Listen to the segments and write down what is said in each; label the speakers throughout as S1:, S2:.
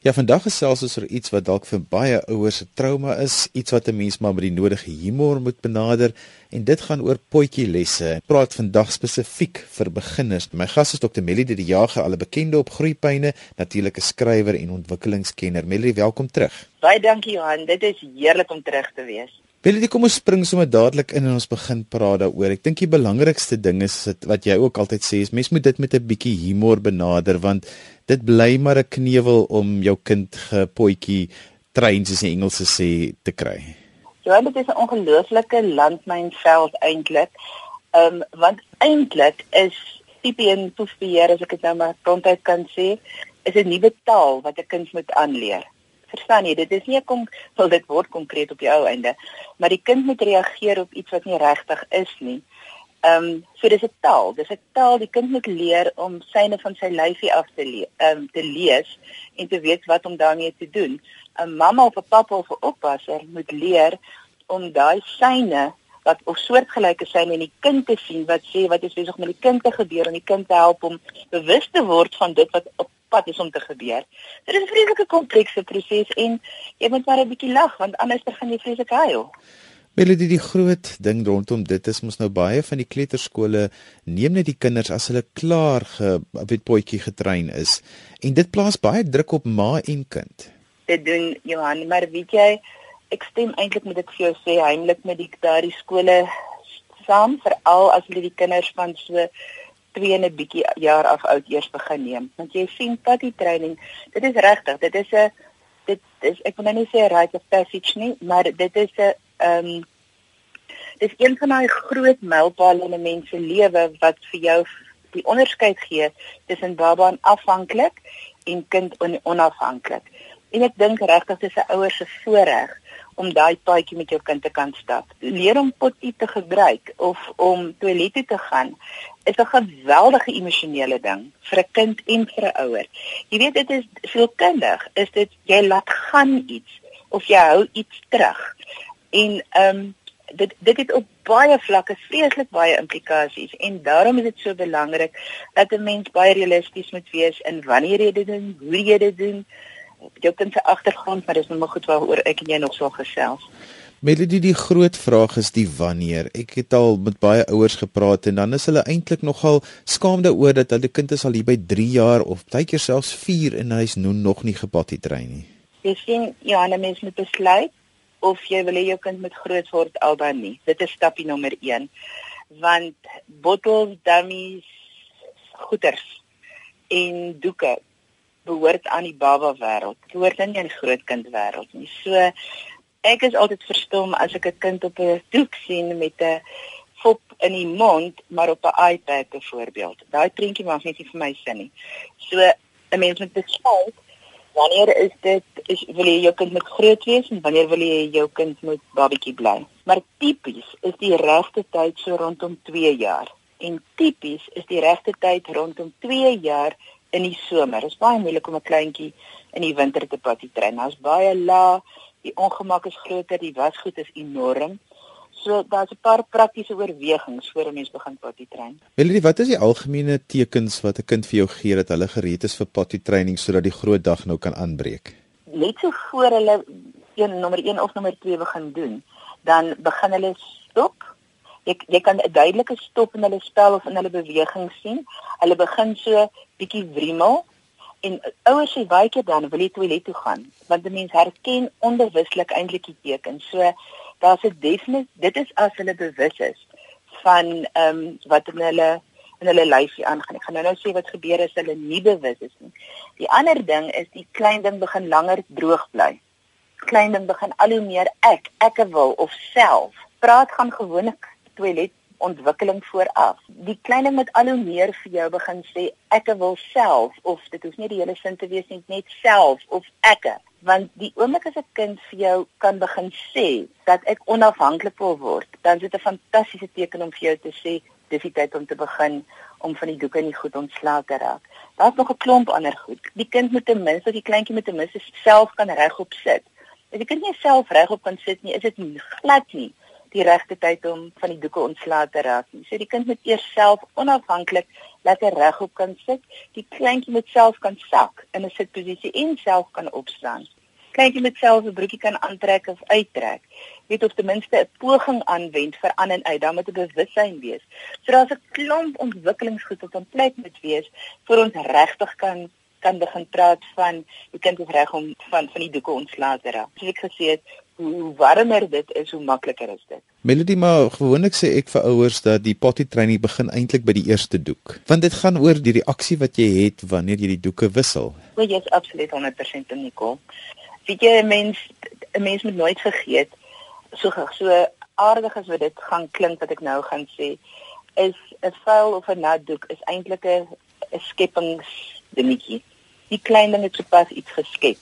S1: Ja, vandag gesels ons oor iets wat dalk vir baie ouers 'n trauma is, iets wat 'n mens maar met die nodige humor moet benader en dit gaan oor potjielesse. Ek praat vandag spesifiek vir beginners. My gas is Dr. Melody die Jager, al 'n bekende op groeipyne, natuurlike skrywer en ontwikkelingskenner. Melody, welkom terug.
S2: Baie dankie Johan, dit is heerlik om terug te wees.
S1: Melody, kom ons spring sommer dadelik in en ons begin praat daaroor. Ek dink die belangrikste ding is wat jy ook altyd sê is mens moet dit met 'n bietjie humor benader want dit bly maar 'n knewel om jou kind gepotjie trein soos die Engelse sê te kry.
S2: Ja, dit is 'n ongelooflike landmynveld eintlik. Ehm um, want eintlik is PPN toespeer as ek dit nou maar prontuit kan sê, is 'n nuwe taal wat 'n kind moet aanleer. Verstaan jy? Dit is nie kom wil dit word konkreet op die ou einde, maar die kind moet reageer op iets wat nie regtig is nie. Ehm um, so dis 'n taal. Dis 'n taal die kind moet leer om syne van sy lyfie af te lees, ehm um, te lees en te weet wat om daarmee te doen. 'n Mamma of 'n pappa of 'n oppasser moet leer om daai syne wat of soortgelyke syne in die kind te sien wat sê wat is besig met die kind te gebeur en die kind te help om bewus te word van dit wat op pad is om te gebeur. Dit is 'n vreeslike komplekse proses en jy moet maar 'n bietjie lag want anders gaan jy vreeslik huil.
S1: Melody die groot ding rondom dit is mos nou baie van die kleuterskole neem net die kinders as hulle klaar gewet potjie getrein is en dit plaas baie druk op ma en kind.
S2: Dit doen Johan, maar weet jy, ek stem eintlik met ek vir jou sê heimlik met die daardie skole saam veral as hulle die kinders van so 2 en 'n bietjie jaar af oud eers begin neem. Want jy sien potty training, dit is regtig, dit is 'n dit is ek wil nou nie sê rite of passage nie, maar dit is 'n ehm um, dis een van daai groot mylpale in 'n mens se lewe wat vir jou die onderskeid gee tussen baba afhanklik en kind on onafhanklik. En ek dink regtig dis 'n ouer se voorreg om daai paadjie met jou kind te kan stap. Leer om potjie te gebruik of om toilet toe te gaan is 'n geweldige emosionele ding vir 'n kind en vir 'n ouer. Jy weet dit is veelkundig, is dit jy laat gaan iets of jy hou iets terug. En ehm um, dit dit het op baie vlakke vreeslik baie implikasies en daarom is dit so belangrik dat 'n mens baie realisties moet wees in wanneer jy dit doen, hoe jy dit doen, jou kind se agtergrond, maar dis nog maar goed waaroor ek en jy nog so gesels.
S1: Melody die groot vraag is die wanneer. Ek het al met baie ouers gepraat en dan is hulle eintlik nogal skaamde oor dat hulle kind is al hier by 3 jaar of baie keer selfs 4 en hy's nou nog nie gepatty trein nie.
S2: Jy sien, ja, 'n mens moet besluit of jy wil hê jou kind moet groot word al dan nie. Dit is stapie nommer 1. Want bottles, dummies, goeders en doeke behoort aan die baba wêreld. Dit behoort nie aan die grootkind wêreld nie. So ek is altyd verstom as ek 'n kind op 'n doek sien met 'n fop in die mond maar op 'n iPad byvoorbeeld. Daai prentjie maak net nie vir my sin nie. So 'n mens moet besluit wanneer is dit is wil jy jou kind moet groot wees en wanneer wil jy jou kind moet babatjie bly maar tipies is die regte tyd so rondom 2 jaar en tipies is die regte tyd rondom 2 jaar in die somer is baie moeilik om 'n kleintjie in die winter te potty train daar's baie la die ongemak is groter die wasgoed is enorm So daar's 'n paar praktiese oorwegings voor 'n mens begin potty train.
S1: Willie, wat is die algemene tekens wat 'n kind vir jou gee dat hulle gereed is vir potty training sodat die groot dag nou kan aanbreek?
S2: Net so voor hulle een nommer 1 of nommer 2 begin doen, dan begin hulle stop. Jy jy kan 'n duidelike stop in hulle spel of in hulle beweging sien. Hulle begin so bietjie wriemel en ouers sê baie keer dan wil jy toilet toe gaan, want 'n mens herken onbewuslik eintlik die tekens. So daar's 'n definitief dit is as hulle bewus is van ehm um, wat in hulle in hulle lyfie aangaan. Ek gaan nou nou sê wat gebeur as hulle nie bewus is nie. Die ander ding is die klein ding begin langer droog bly. Klein ding begin al hoe meer ek, ek wil of self. Praat gaan gewoonlik toilet ontwikkeling vooraf. Die klein ding moet al hoe meer vir jou begin sê ek wil self of dit hoef nie die hele sin te wees nie, net self of ek want die oomblik as 'n kind vir jou kan begin sê dat ek onafhanklik wil word, dan is dit 'n fantastiese teken om vir jou te sê dis die tyd om te begin om van die doeke en die goed ontslae te raak. Daar's nog 'n klomp ander goed. Die kind moet ten minste, die kleintjie moet ten minste self kan regop sit. As die kind nie self regop kan sit nie, is dit glad nie die regte tyd om van die doeke ontslae te raak nie. So die kind moet eers self onafhanklik lekker regop kan sit. Die kleintjie moet self kan sak in 'n sitposisie en self kan opstaan. Kleintjie moet self 'n broekie kan aantrek of uittrek. Weet of ten minste 'n poging aanwend vir aan en uit, dan moet 'n bewussyn wees. So daar's 'n klomp ontwikkelingsgoed wat in plek moet wees vir ons regtig kan kan begin praat van die kind is reg om van van die doeke ontslae te raak. Soos ek gesê het, hoe warmer dit is, hoe makliker is dit.
S1: Melody maar gewoonlik sê ek vir ouers dat die potty training begin eintlik by die eerste doek. Want dit gaan oor die reaksie wat jy het wanneer jy die doeke wissel.
S2: O, jy is absoluut 100% in Nicole. Weet jy 'n mens 'n mens moet nooit vergeet so so aardig as wat dit gaan klink wat ek nou gaan sê is 'n vuil of 'n nat doek is eintlik 'n 'n skepings dingetjie die klein ding het sopas iets geskep.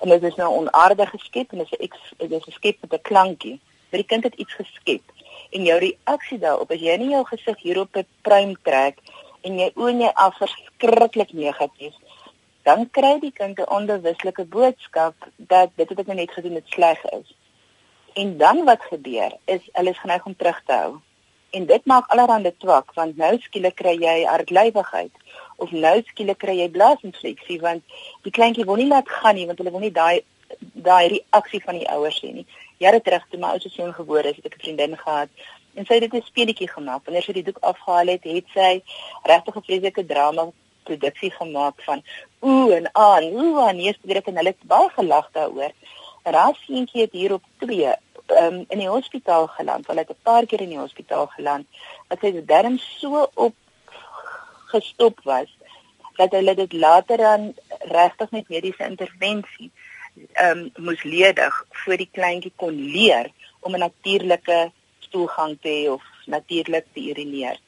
S2: En dit is nou onaardig geskep en dit is 'n dit is geskep met 'n klankie. Maar die kind het iets geskep en jou reaksie daarop as jy nie jou gesig hierop 'n pruim trek en jy oën jy af verskriklik negatief dan kry die kind 'n onbewuslike boodskap dat dit wat ek nou net gedoen het sleg is. En dan wat gebeur is hulle is geneig om terug te hou. En dit maak allerhande twak want nou skielik kry jy hartlywigheid of nou skielik kry jy blaasinfeksie want die kleintjie wil nie laat gaan nie want hulle wil nie daai daai reaksie van die ouers sien nie. Jare terug toe my ouers seun gebore is, het ek 'n vriendin gehad en sy het dit 'n speletjie gemaak. Wanneer sy die doek afgehaal het, het sy regtig 'n vreeslike drama produksie gemaak van ooh en aan, ooh en nee, spreek en hulle het baie gelag daaroor. Raas seentjie het hier op 2 um, in die hospitaal geland. Hulle het 'n paar keer in die hospitaal geland. Wat sy darm so op gestop was dat hulle dit later dan regtig met mediese intervensie ehm um, moes ledig voor die kleintjie kon leer om 'n natuurlike stoelgang te hê of natuurlik te urineer.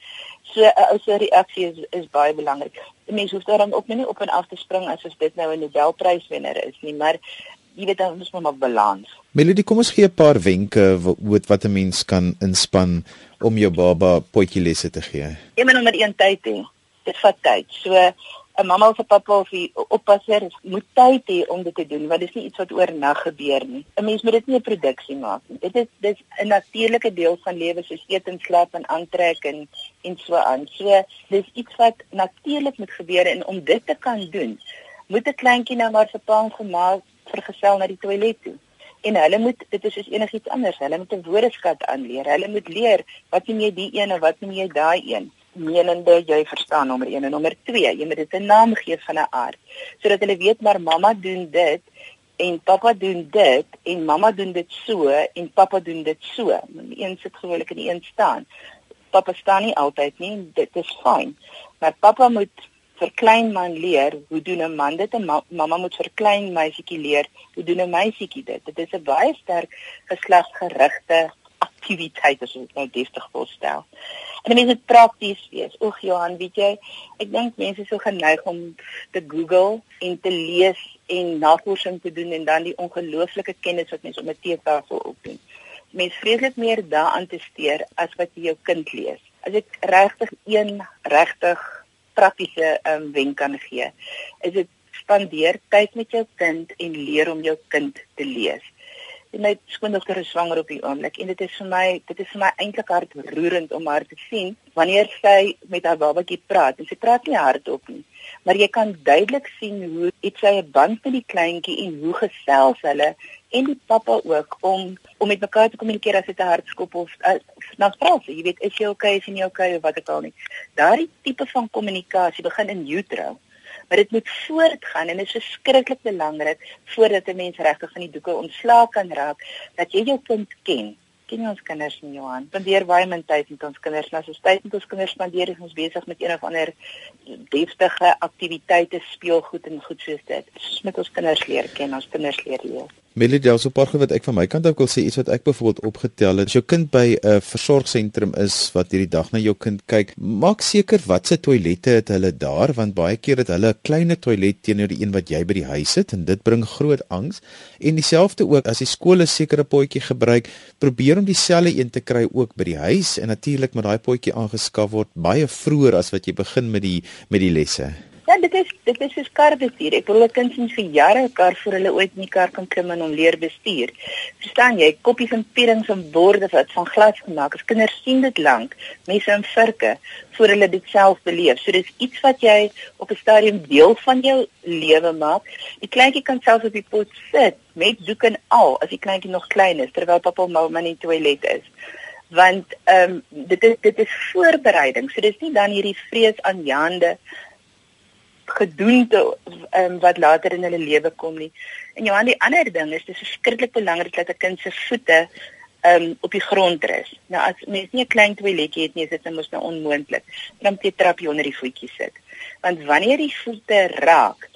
S2: So 'n ou se reaksie is is baie belangrik. Die mens hoef daarom ook nie op en af te spring as dit nou 'n Nobelpryswenner is nie, maar jy weet dan moet maar balans.
S1: Melody, kom ons gee 'n paar wenke wat wat 'n mens kan inspann om jou baba potjie lesse te gee.
S2: Een nommer 1 tyd hê dit vat tyd. So 'n mamma of 'n pappa of 'n oppasser moet tyd hê om dit te doen want dit is nie iets wat oornag gebeur nie. 'n Mens moet dit nie 'n produksie maak nie. Dit is dis 'n natuurlike deel van lewe soos eet en slaap en aantrek en en so aan. So dis iets wat natuurlik moet gebeur en om dit te kan doen, moet 'n kleintjie nou maar se pa gemaak vergesel na die toilet toe. En hulle moet dit is soos enigiets anders. Hulle moet 'n woordeskat aanleer. Hulle moet leer wat noem jy die een en wat noem jy daai een menende jy verstaan nommer 1 en nommer 2 jy moet dit 'n naam gee van 'n aard sodat hulle weet maar mamma doen dit en pappa doen dit en mamma doen dit so en pappa doen dit so. Een sit gewoonlik in die een staan. Pappa staan nie altyd nie dit is fyn. Maar pappa moet vir klein man leer hoe doen 'n man dit en ma mamma moet vir klein meisietjie leer hoe doen 'n meisietjie dit. Dit is 'n baie sterk geslagsgerigte aktiwiteit as ek nou deftig wil stel. En mense moet prakties wees. Oeg Johan, weet jy, ek dink mense is so geneig om te Google en te lees en navorsing te doen en dan die ongelooflike kennis wat mense op 'n teetafel opdoen. Mense vreeslik meer daaraan te steur as wat jy jou kind lees. As ek regtig een regtig praktiese um, wenk kan gee, is dit spandeer tyd met jou kind en leer om jou kind te lees my skoondogter is swanger op die oomblik en dit is vir my dit is vir my eintlik hartroerend om haar te sien wanneer sy met haar babatjie praat en sy praat nie hardop nie. Maar jy kan duidelik sien hoe iets sy 'n band met die kleintjie en hoe gesels hulle en die pappa ook om om met mekaar te kommunikeer as dit 'n hartskop of uh, nou vra sy jy weet is jy okay is jy nie okay of wat ek al nie. Daardie tipe van kommunikasie begin in utero maar dit moet voortgaan en dit is verskriklik belangrik voordat 'n mens regtig van die doeke ontslae kan raak dat jy jou kind ken. Ken ons kinders nie Johan? Spandeer baie min tyd met ons kinders. Ons tyd met ons kinders spandeer is ons besig met een of ander deftige aktiwiteite speelgoed en goed soos dit. Met ons kinders leer ken ons kinders leer leer
S1: Melody, daar's 'n paar goed wat ek van my kant af wil sê, iets wat ek byvoorbeeld opgetel het. As jou kind by 'n versorgsentrum is wat hierdie dag na jou kind kyk, maak seker watse toilette het hulle daar, want baie keer het hulle 'n klein toilet teenoor die een wat jy by die huis het en dit bring groot angs. En dieselfde ook as die skole sekere potjie gebruik, probeer om dieselfde een te kry ook by die huis en natuurlik moet daai potjie aangeskaf word baie vroeër as wat jy begin met die met die lesse.
S2: Ja, dit is dit is soos kar bestuur. Ek wil 'n kind sien vir jare 'n kar voor hulle ooit in die kar kan klim en hom leer bestuur. Verstaan jy? Koppies en pierings en borde wat van glas gemaak is. Kinders sien dit lank, mense in virke voor hulle dit self beleef. So dis iets wat jy op 'n stadium deel van jou lewe maak. Die kleintjie kan self op die pot sit met doek en al as die kleintjie nog klein is terwyl pappa of mamma in die toilet is want ehm um, dit is dit is voorbereiding. So dis nie dan hierdie vrees aanjaande gedoente um, wat later in hulle lewe kom nie. En Johan, die ander ding is dis verskriklik belangrik dat 'n kind se voete um op die grond rus. Nou as mens nie 'n klein toiletjie het nie, is dit mos nou onmoontlik. Dan moet jy trapjie onder die voetjies sit. Want wanneer die voete raak,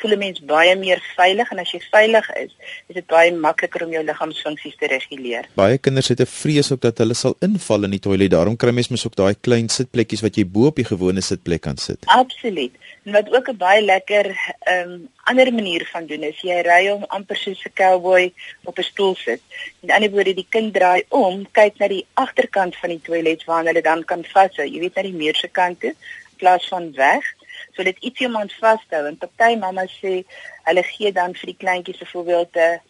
S2: voel 'n mens baie meer veilig en as jy veilig is, is dit baie makliker om jou liggaamsfunksies te reguleer.
S1: Baie kinders het 'n vrees ook dat hulle sal inval in die toilet. Daarom kry mens mens ook daai klein sitplekkies wat jy bo op die gewone sitplek kan sit.
S2: Absoluut. En wat ook 'n baie lekker ehm um, ander manier van doen is jy ry hom amper soos 'n cowboy op 'n stoel sit. En aan die ander die kind draai om, kyk na die agterkant van die toilet waar hulle dan kan vashou. Jy weet na die muur se kant toe in plaas van weg so dit iets iemand vashou en party mamma sê hulle gee dan vir die kleintjies byvoorbeeld 'n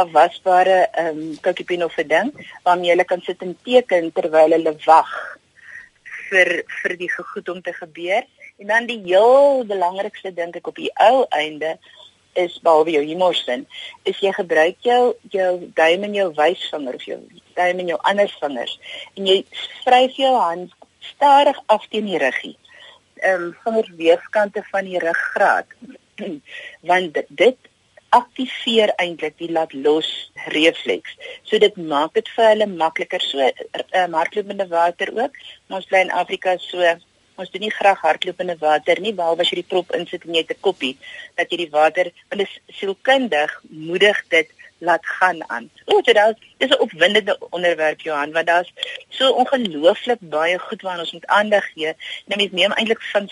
S2: afwasbare ehm um, koekiepin of 'n ding waarmee hulle kan sit en teken terwyl hulle wag vir vir die gegoed om te gebeur en dan die heel belangrikste dink ek op die ou einde is behalwe jou humorsin is jy gebruik jou jou duim en jou wysvinger of jou duim en jou ander vingers en jy vryf jou hand stadig af teen die ruggie ehm um, vingerweefkante van die ruggraat want dit aktiveer eintlik die laat los refleks. So dit maak dit vir hulle makliker so uh, hardlopende water ook. Ons bly in Afrika so ons doen nie graag hardlopende water nie behalwe as jy die prop insit en jy het 'n koppie dat jy die water want dit is sielkundig moedig dit laat gaan aan. O, dit is dis 'n opwindende onderwerp Johan, want daar's so ongelooflik baie goed waaraan ons moet aandag gee. En mens neem eintlik van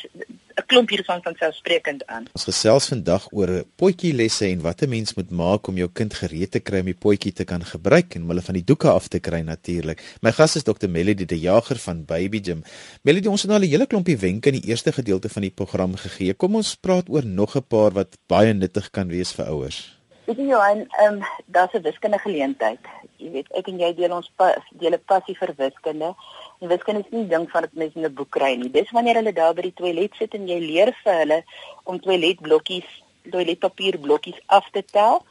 S2: 'n klomp hiervan van selfsprekend aan.
S1: Ons gesels vandag oor potjie lesse en wat 'n mens moet maak om jou kind gereed te kry om die potjie te kan gebruik en hulle van die doeke af te kry natuurlik. My gas is Dr. Melody de Jager van Baby Gym. Melody, ons het nou al 'n hele klompie wenke in die eerste gedeelte van die program gegee. Kom ons praat oor nog 'n paar wat baie nuttig kan wees vir ouers.
S2: Weet jy Johan, ehm um, daar's 'n wiskundige geleentheid. Jy weet, ek en jy deel ons pa, deel 'n passie vir wiskunde. En wiskunde is nie ding van wat mense in 'n boek kry nie. Dis wanneer hulle daar by die toilet sit en jy leer vir hulle om toiletblokkies, toiletpapierblokkies af te tel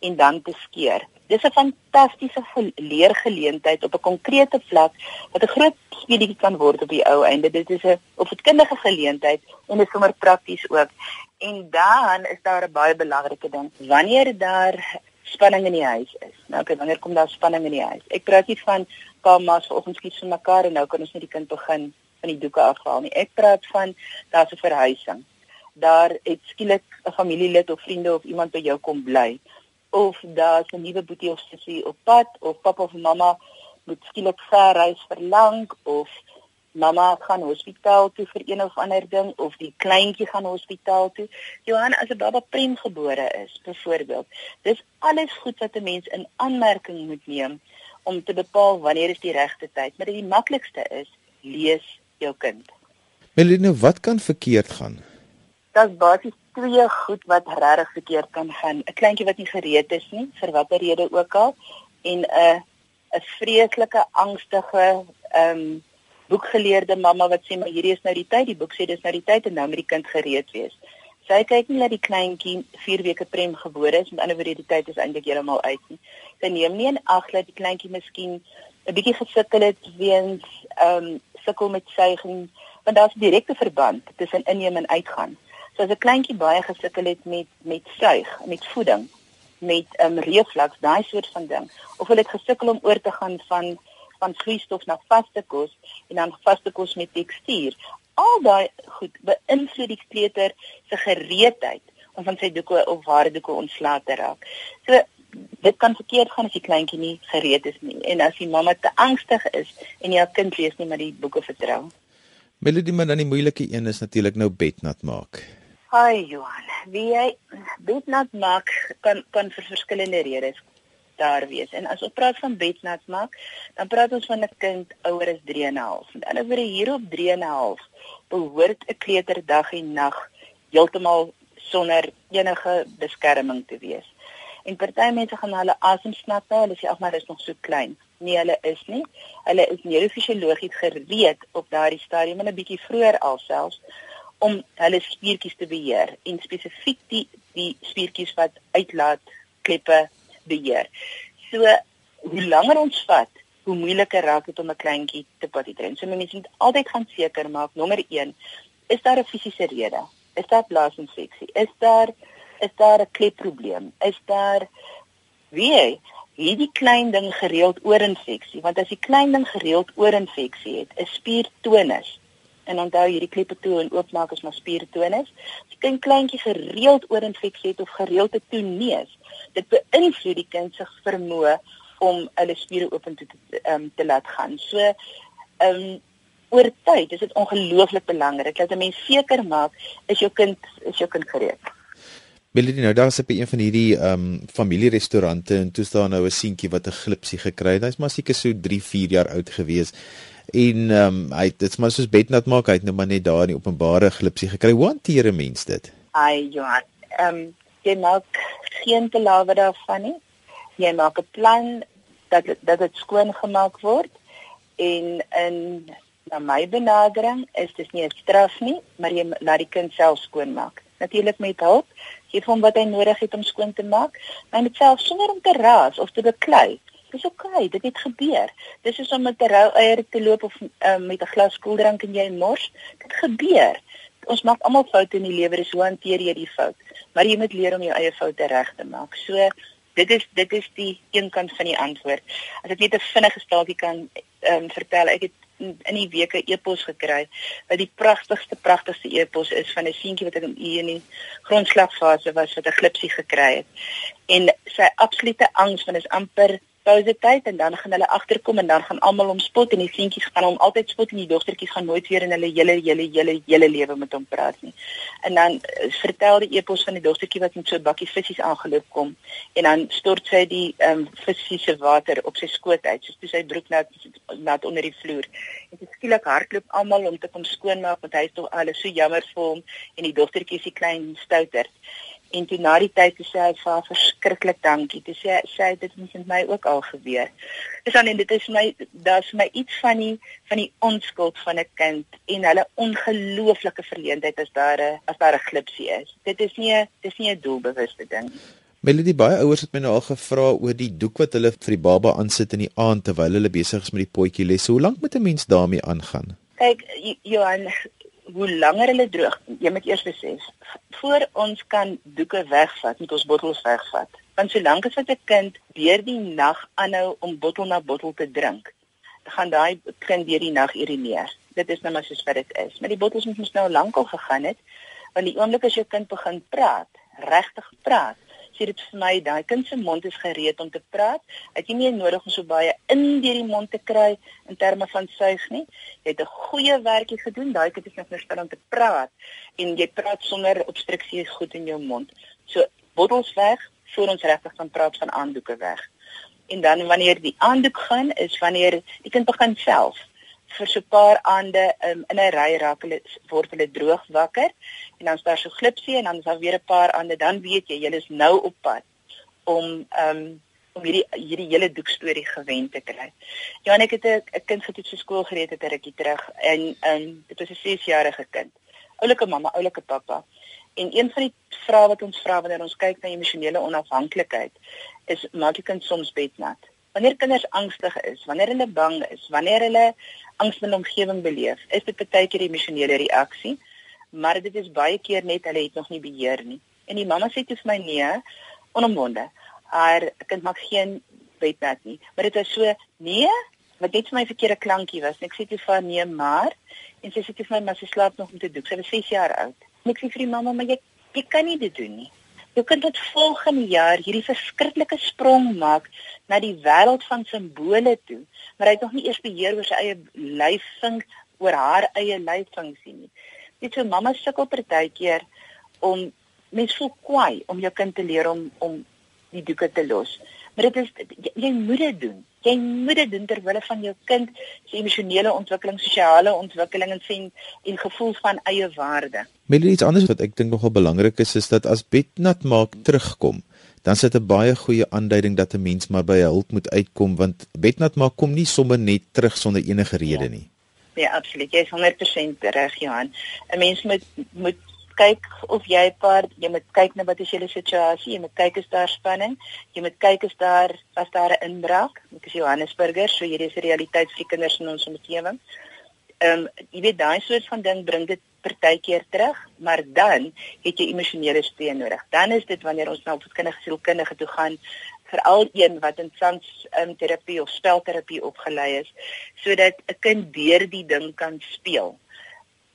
S2: en dan te skeer. Dis 'n fantastiese leergeleentheid op 'n konkrete vlak wat 'n groot speletjie kan word op die ou einde. Dit is 'n opvoedkundige geleentheid en dit is sommer prakties ook. En dan is daar 'n baie belangrike ding. Wanneer daar spanning in die huis is. Nou, okay, wanneer kom daar spanning in die huis? Ek praat nie van kamas vanoggend skiet vir mekaar en nou kan ons net die kind begin van die doeke afhaal nie. Ek praat van daar's 'n verhuising. Daar het skielik 'n familielid of vriende of iemand by jou kom bly of daar's 'n nuwe boetie of sussie op pad of pappa of mamma moet skielik ver reis vir lank of mamma gaan hospitaal toe vir een of ander ding of die kleintjie gaan hospitaal toe. Johan as 'n baba prem gebore is byvoorbeeld. Dis alles goed wat 'n mens in aanmerking moet neem om te bepaal wanneer is die regte tyd. Maar die maklikste is lees jou kind.
S1: Meline, wat kan verkeerd gaan?
S2: Dit's basies twee goed wat regtig verkeerd kan gaan. 'n Kleintjie wat nie gereed is nie vir watter rede ook al en 'n 'n vreeslike angstige ehm um, boekgeleerde mamma wat sê maar hierdie is nou die tyd, die boek sê dis nou die tyd en nou moet die kind gereed wees. Sy kyk nie dat die kleintjie 4 weke prem gebore is, met ander woorde die tyd is eintlik heeltemal uit nie. Sy neem nie in ag dat die kleintjie miskien 'n bietjie gesukkel het weens ehm um, sukkel met suiging, want daar's 'n direkte verband tussen inneem en uitgaan. So as 'n kleintjie baie gesukkel het met met suig, met voeding, met 'n um, reflux, daai soort van ding, of hulle het gesukkel om oor te gaan van van vloeistof na vaste kos en dan vaste kos met tekstuur. Al daai goed beïnvloed die kleuter se gereedheid om van sy doeke of haar doeke ontslae te raak. So dit kan verkeerd gaan as die kleintjie nie gereed is nie en as die mamma te angstig is en nie haar kind lees nie maar die boeke vertrou.
S1: Melody maar dan die moeilike een is natuurlik nou bednat maak.
S2: Hi Johan. Wie jy bednat maak kan kan vir verskillende redes daar wees. En as ons praat van bednat maak, dan praat ons van 'n kind ouer as 3 en 'n half. Met ander woorde hier op 3 en 'n half behoort 'n kleuter dag en nag heeltemal sonder enige beskerming te wees. En party mense gaan hulle asem snap nou, hulle sê ag maar is nog so klein. Nee, hulle is nie. Hulle is neurofisiologies gereed op daardie stadium en 'n bietjie vroeër alselfs om hulle spiertjies te beheer en spesifiek die die spiertjies wat uitlaat klippe beheer. So hoe langer ons vat, hoe moeiliker raak dit om 'n kleintjie te potty train. So mense moet altyd gaan seker maak nommer 1, is daar 'n fisiese rede? Is daar blaasinfeksie? Is daar is daar 'n klepprobleem? Is daar wie hierdie klein ding gereeld oorinfeksie? Want as die klein ding gereeld oorinfeksie het, is spiertonus. En onthou hierdie kleppe toe en oopmaak is maar spiertonus. As die kind kleintjie gereeld oorinfeksie het of gereelde toeneus, dit beïnvloed die kind se vermoë om hulle spiere oop te um, te laat gaan. So ehm um, oor tyd is dit ongelooflik belangrik dat 'n mens seker maak is jou kind is jou kind gereed.
S1: Melody nou daar is op een van hierdie ehm um, familierestaurante en toe staan nou 'n seentjie wat 'n glipsie gekry het. Hy's maar seker so 3, 4 jaar oud gewees. En ehm um, hy dit's maar soos bednat maak hy het nou maar net daar in die openbare glipsie gekry. Hoe hanteer 'n mens dit?
S2: Ai Johan, ehm um, jy maak geen te lawe daarvan nie. Jy maak 'n plan dat dat dit skoon gemaak word en in na my benadering is dit nie 'n straf nie, maar jy laat die kind self skoon maak. Natuurlik met hulp, gee hom wat hy nodig het om skoon te maak, maar met self sonder om te raas of te beklei. Dis oké, okay, dit het gebeur. Dis soos om met 'n rou eier te loop of um, met 'n glas koeldrank en jy mors. Dit gebeur. Ons maak almal foute in die lewe, dis hoe hanteer jy die fout? Maar jy moet leer om jou eie foute reg te maak. So dit is dit is die een kant van die antwoord. As ek net 'n vinnige staaltjie kan ehm um, vertel, ek het in die week 'n e-pos gekry wat die pragtigste pragtigste e-pos is van 'n seentjie wat in in die grondslagfase was wat 'n glipsie gekry het. En sy absolute angs want is amper pouse tyd en dan gaan hulle agterkom en dan gaan almal hom spot en die seentjies gaan hom altyd spot en die dogtertjies gaan nooit weer in hulle hele hele hele hele lewe met hom praat nie. En dan uh, vertel die epos van die dogtertjie wat met so 'n bakkie visse aangeloop kom en dan stort sy die ehm um, visse se water op sy skoot uit soos toe sy broek nat nat onder die vloer. En dit skielik hardloop almal om te kom skoonmaak want hy is tog alles so jammer vir hom en die dogtertjie is die klein stouter en toe na die tyd sê hy vir haar verskriklik dankie. Toe sê sy dit het met my ook al gebeur. Dis dan en dit is my daar's my iets van die van die onskuld van 'n kind en hulle ongelooflike verleentheid as daar 'n as daar 'n glipsie is. Dit is nie dis nie 'n doelbewuste ding.
S1: Melody baie ouers het my nou al gevra oor die doek wat hulle vir die baba aansit in die aand terwyl hulle besig is met die potjie les. Hoe lank moet 'n mens daarmee aangaan?
S2: Kyk Johan, hoe langer hulle droog, jy moet eers besef, voor ons kan doeke wegvat, moet ons bottels wegvat. Want solank as 'n kind deur die nag aanhou om bottel na bottel te drink, gaan daai kind deur die nag urineer. Dit is nou maar soos wat dit is. Maar die bottels moet mos nou lankal gegaan het, want die oomblik as jou kind begin praat, regtig praat, sê dit vir my daai kind se mond is gereed om te praat. Ek het nie nodig om so baie in deur die mond te kry in terme van suig nie. Jy het 'n goeie werkie gedoen. Daai kind is net verstel om te praat en jy praat sonder obstruksie goed in jou mond. So bottels weg voor ons regtig van praat van aandoeke weg. En dan wanneer die aandoek gaan is wanneer die kind begin self vir so 'n paar aande um, in 'n ry raak hulle word hulle droog wakker en dan is daar so glipsie en dan is daar weer 'n paar aande dan weet jy jy is nou op pad om um, om hierdie hierdie hele doek storie gewend te kry. Ja, ek het 'n kind getoets vir skool gereed het 'n rukkie terug en um, dit was 'n 6-jarige kind. Oulike mamma, oulike pappa. En een van die vrae wat ons vra wanneer ons kyk na emosionele onafhanklikheid is maak die kind soms bednat. Wanneer kinders angstig is, wanneer hulle bang is, wanneer hulle angs in omgewing beleef, is dit baie keer 'n emosionele reaksie, maar dit is baie keer net hulle het nog nie beheer nie. En die mamma sê toe vir my nee, onomwonde. Haar kind maak geen bednat nie, maar dit is so nee, wat net vir my verkeerde klankie was. Ek sê toe vir haar nee, maar en sy sê toe vir my maar sy slaap nog met 'n doek. Sy is 6 jaar oud. En ek sê vir die mamma, maar jy jy kan nie dit doen nie. Jy kan dit volgende jaar hierdie verskriklike sprong maak na die wêreld van simbole toe, maar hy het nog nie eers beheer oor sy eie lyfvink oor haar eie lyffunksie nie. Dit so mamma sukkel partykeer om mens voel kwaai om jou kind te leer om om die doeke te los. Maar dit is jy, jy moet dit doen. Jy moet dit doen ter wille van jou kind se emosionele ontwikkeling, sosiale ontwikkeling en sien en gevoel van eie waarde.
S1: Met iets anders wat ek dink nogal belangrik is is dat as Betnat maak terugkom, dan sit 'n baie goeie aanduiding dat 'n mens maar by hulp moet uitkom want Betnat maak kom nie sommer net terug sonder enige rede ja. nie.
S2: Ja, absoluut. Jy is 100% reg, Johan. 'n Mens moet moet kyk of jy paar jy moet kyk na wat is julle situasie, jy moet kyk is daar spanning, jy moet kyk is daar was daar 'n inbraak. Ek is Johannesburger, so hierdie is die realiteit vir kinders in ons omgewing. Ehm um, jy weet daai soort van ding bring dit partykeer terug, maar dan het jy emosionele steun nodig. Dan is dit wanneer ons na opvoedkundige sielkundige toe gaan veral een wat in sans um, terapie of spelterapie opgelei is sodat 'n kind deur die ding kan speel.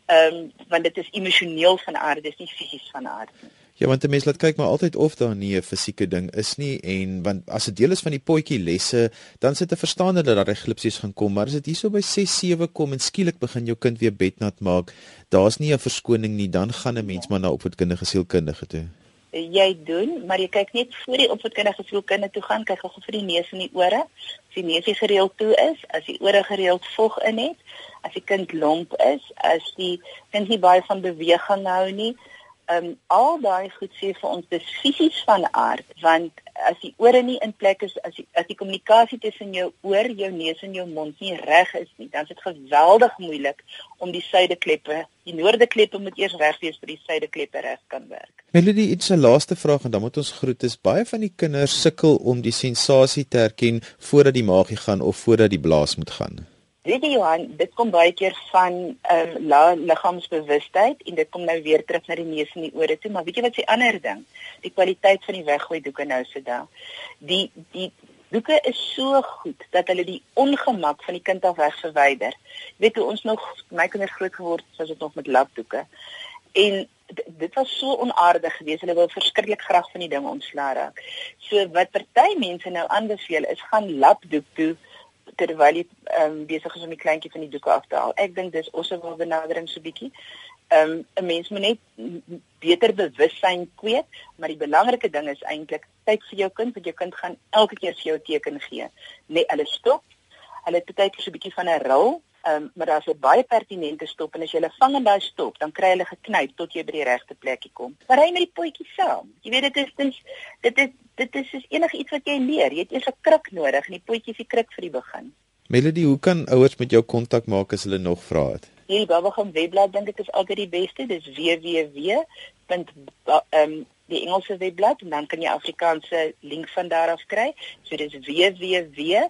S2: Ehm um, want dit is emosioneel van aard, dis nie fisies van aard nie.
S1: Ja, want 'n mens laat kyk maar altyd of daar nie 'n fisieke ding is nie en want as dit deel is van die potjie lesse, dan sit 'n verstaande dat daar glipsies gaan kom, maar as dit hierso by 6, 7 kom en skielik begin jou kind weer bednat maak, daar's nie 'n verskoning nie, dan gaan 'n mens maar na opvoedkundige sielkundige toe.
S2: Jy doen, maar jy kyk net voor die opvoedkundige sielkundige toe gaan, kyk gou vir die neus en die ore. As die neus gereeld toe is, as die ore gereeld vog in het, as die kind lomp is, as die kind nie baie van beweging hou nie, ehm um, al daai goed sê vir ons dis fisies van aard want as die ore nie in plek is as die as die kommunikasie tussen jou oor, jou neus en jou mond nie reg is nie, dan is dit geweldig moeilik om die suidekleppe, die noordekleppe moet eers reg wees vir die suidekleppe reg kan werk.
S1: Melody, iets 'n laaste vraag en dan moet ons groet. Is baie van die kinders sukkel om die sensasie te herken voordat die maagie gaan of voordat die blaas moet gaan?
S2: Weet jy Johan, dit kom baie keer van ehm um, liggaamsbewustheid en dit kom nou weer terug na die neus en die ore toe, maar weet jy wat se ander ding? Die kwaliteit van die weggooi doeke nou se daar. Die die doeke is so goed dat hulle die ongemak van die kind af weg verwyder. Weet jy ons nog my kinders groot geword het, was dit nog met lapdoeke. En dit was so onaardig geweest. Hulle wou verskriklik graag van die ding ontslaa raak. So wat party mense nou aanbeveel is gaan lapdoek toe terwyl jy um, besig is om die kleintjie van die doeke af te haal. Ek dink dis osse wel benadering so bietjie. Ehm um, 'n mens moet net beter bewussyn kweek, maar die belangrike ding is eintlik kyk vir jou kind, want jou kind gaan elke keer vir jou teken gee. Net hulle stop. Hulle het baie keer so 'n bietjie van 'n rol, ehm um, maar daar's 'n baie pertinente stop en as jy hulle vang in daai stop, dan kry hulle geknyp tot jy by die regte plekkie kom. Maar hy met die potjie saam. Jy weet dit is dis dit is dit is soos enige iets wat jy leer. Jy het eers 'n kruk nodig en die potjie is die kruk vir die begin.
S1: Melody, hoe kan ouers met jou kontak maak as hulle nog vra het?
S2: Hierdie Bubblegum webblad dink ek is altyd die beste. Dis www. ehm die Engelse webblad en dan kan jy Afrikaanse link van daar af kry. So dis www.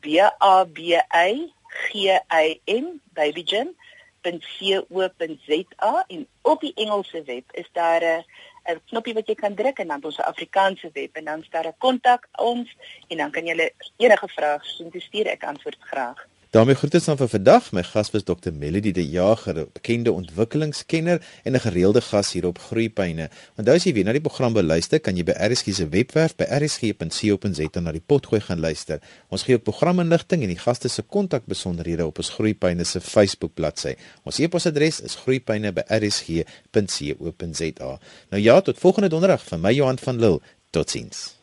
S2: B a b a g a m babygym.co.za en op die Engelse web is daar 'n 'n knoppie wat jy kan druk en dan ons Afrikaanse web en dan staan daar kontak ons en dan kan jy enige vrae stuur ek antwoord graag.
S1: Daarmee groete dan vir vandag. My gas was Dr Melody de Jager, bekende ontwikkelingskenner en 'n gereelde gas hier op Groeipyne. Onthou as jy weer na die program beluister, kan jy by RSG se webwerf by rsg.co.za na die potgooi gaan luister. Ons gee ook programinligting en die gaste se kontakbesonderhede op ons Groeipyne se Facebook bladsy. Ons e-posadres is groeipyne@rsg.co.za. Nou ja, tot volgende donderdag van my Johan van Lille. Totsiens.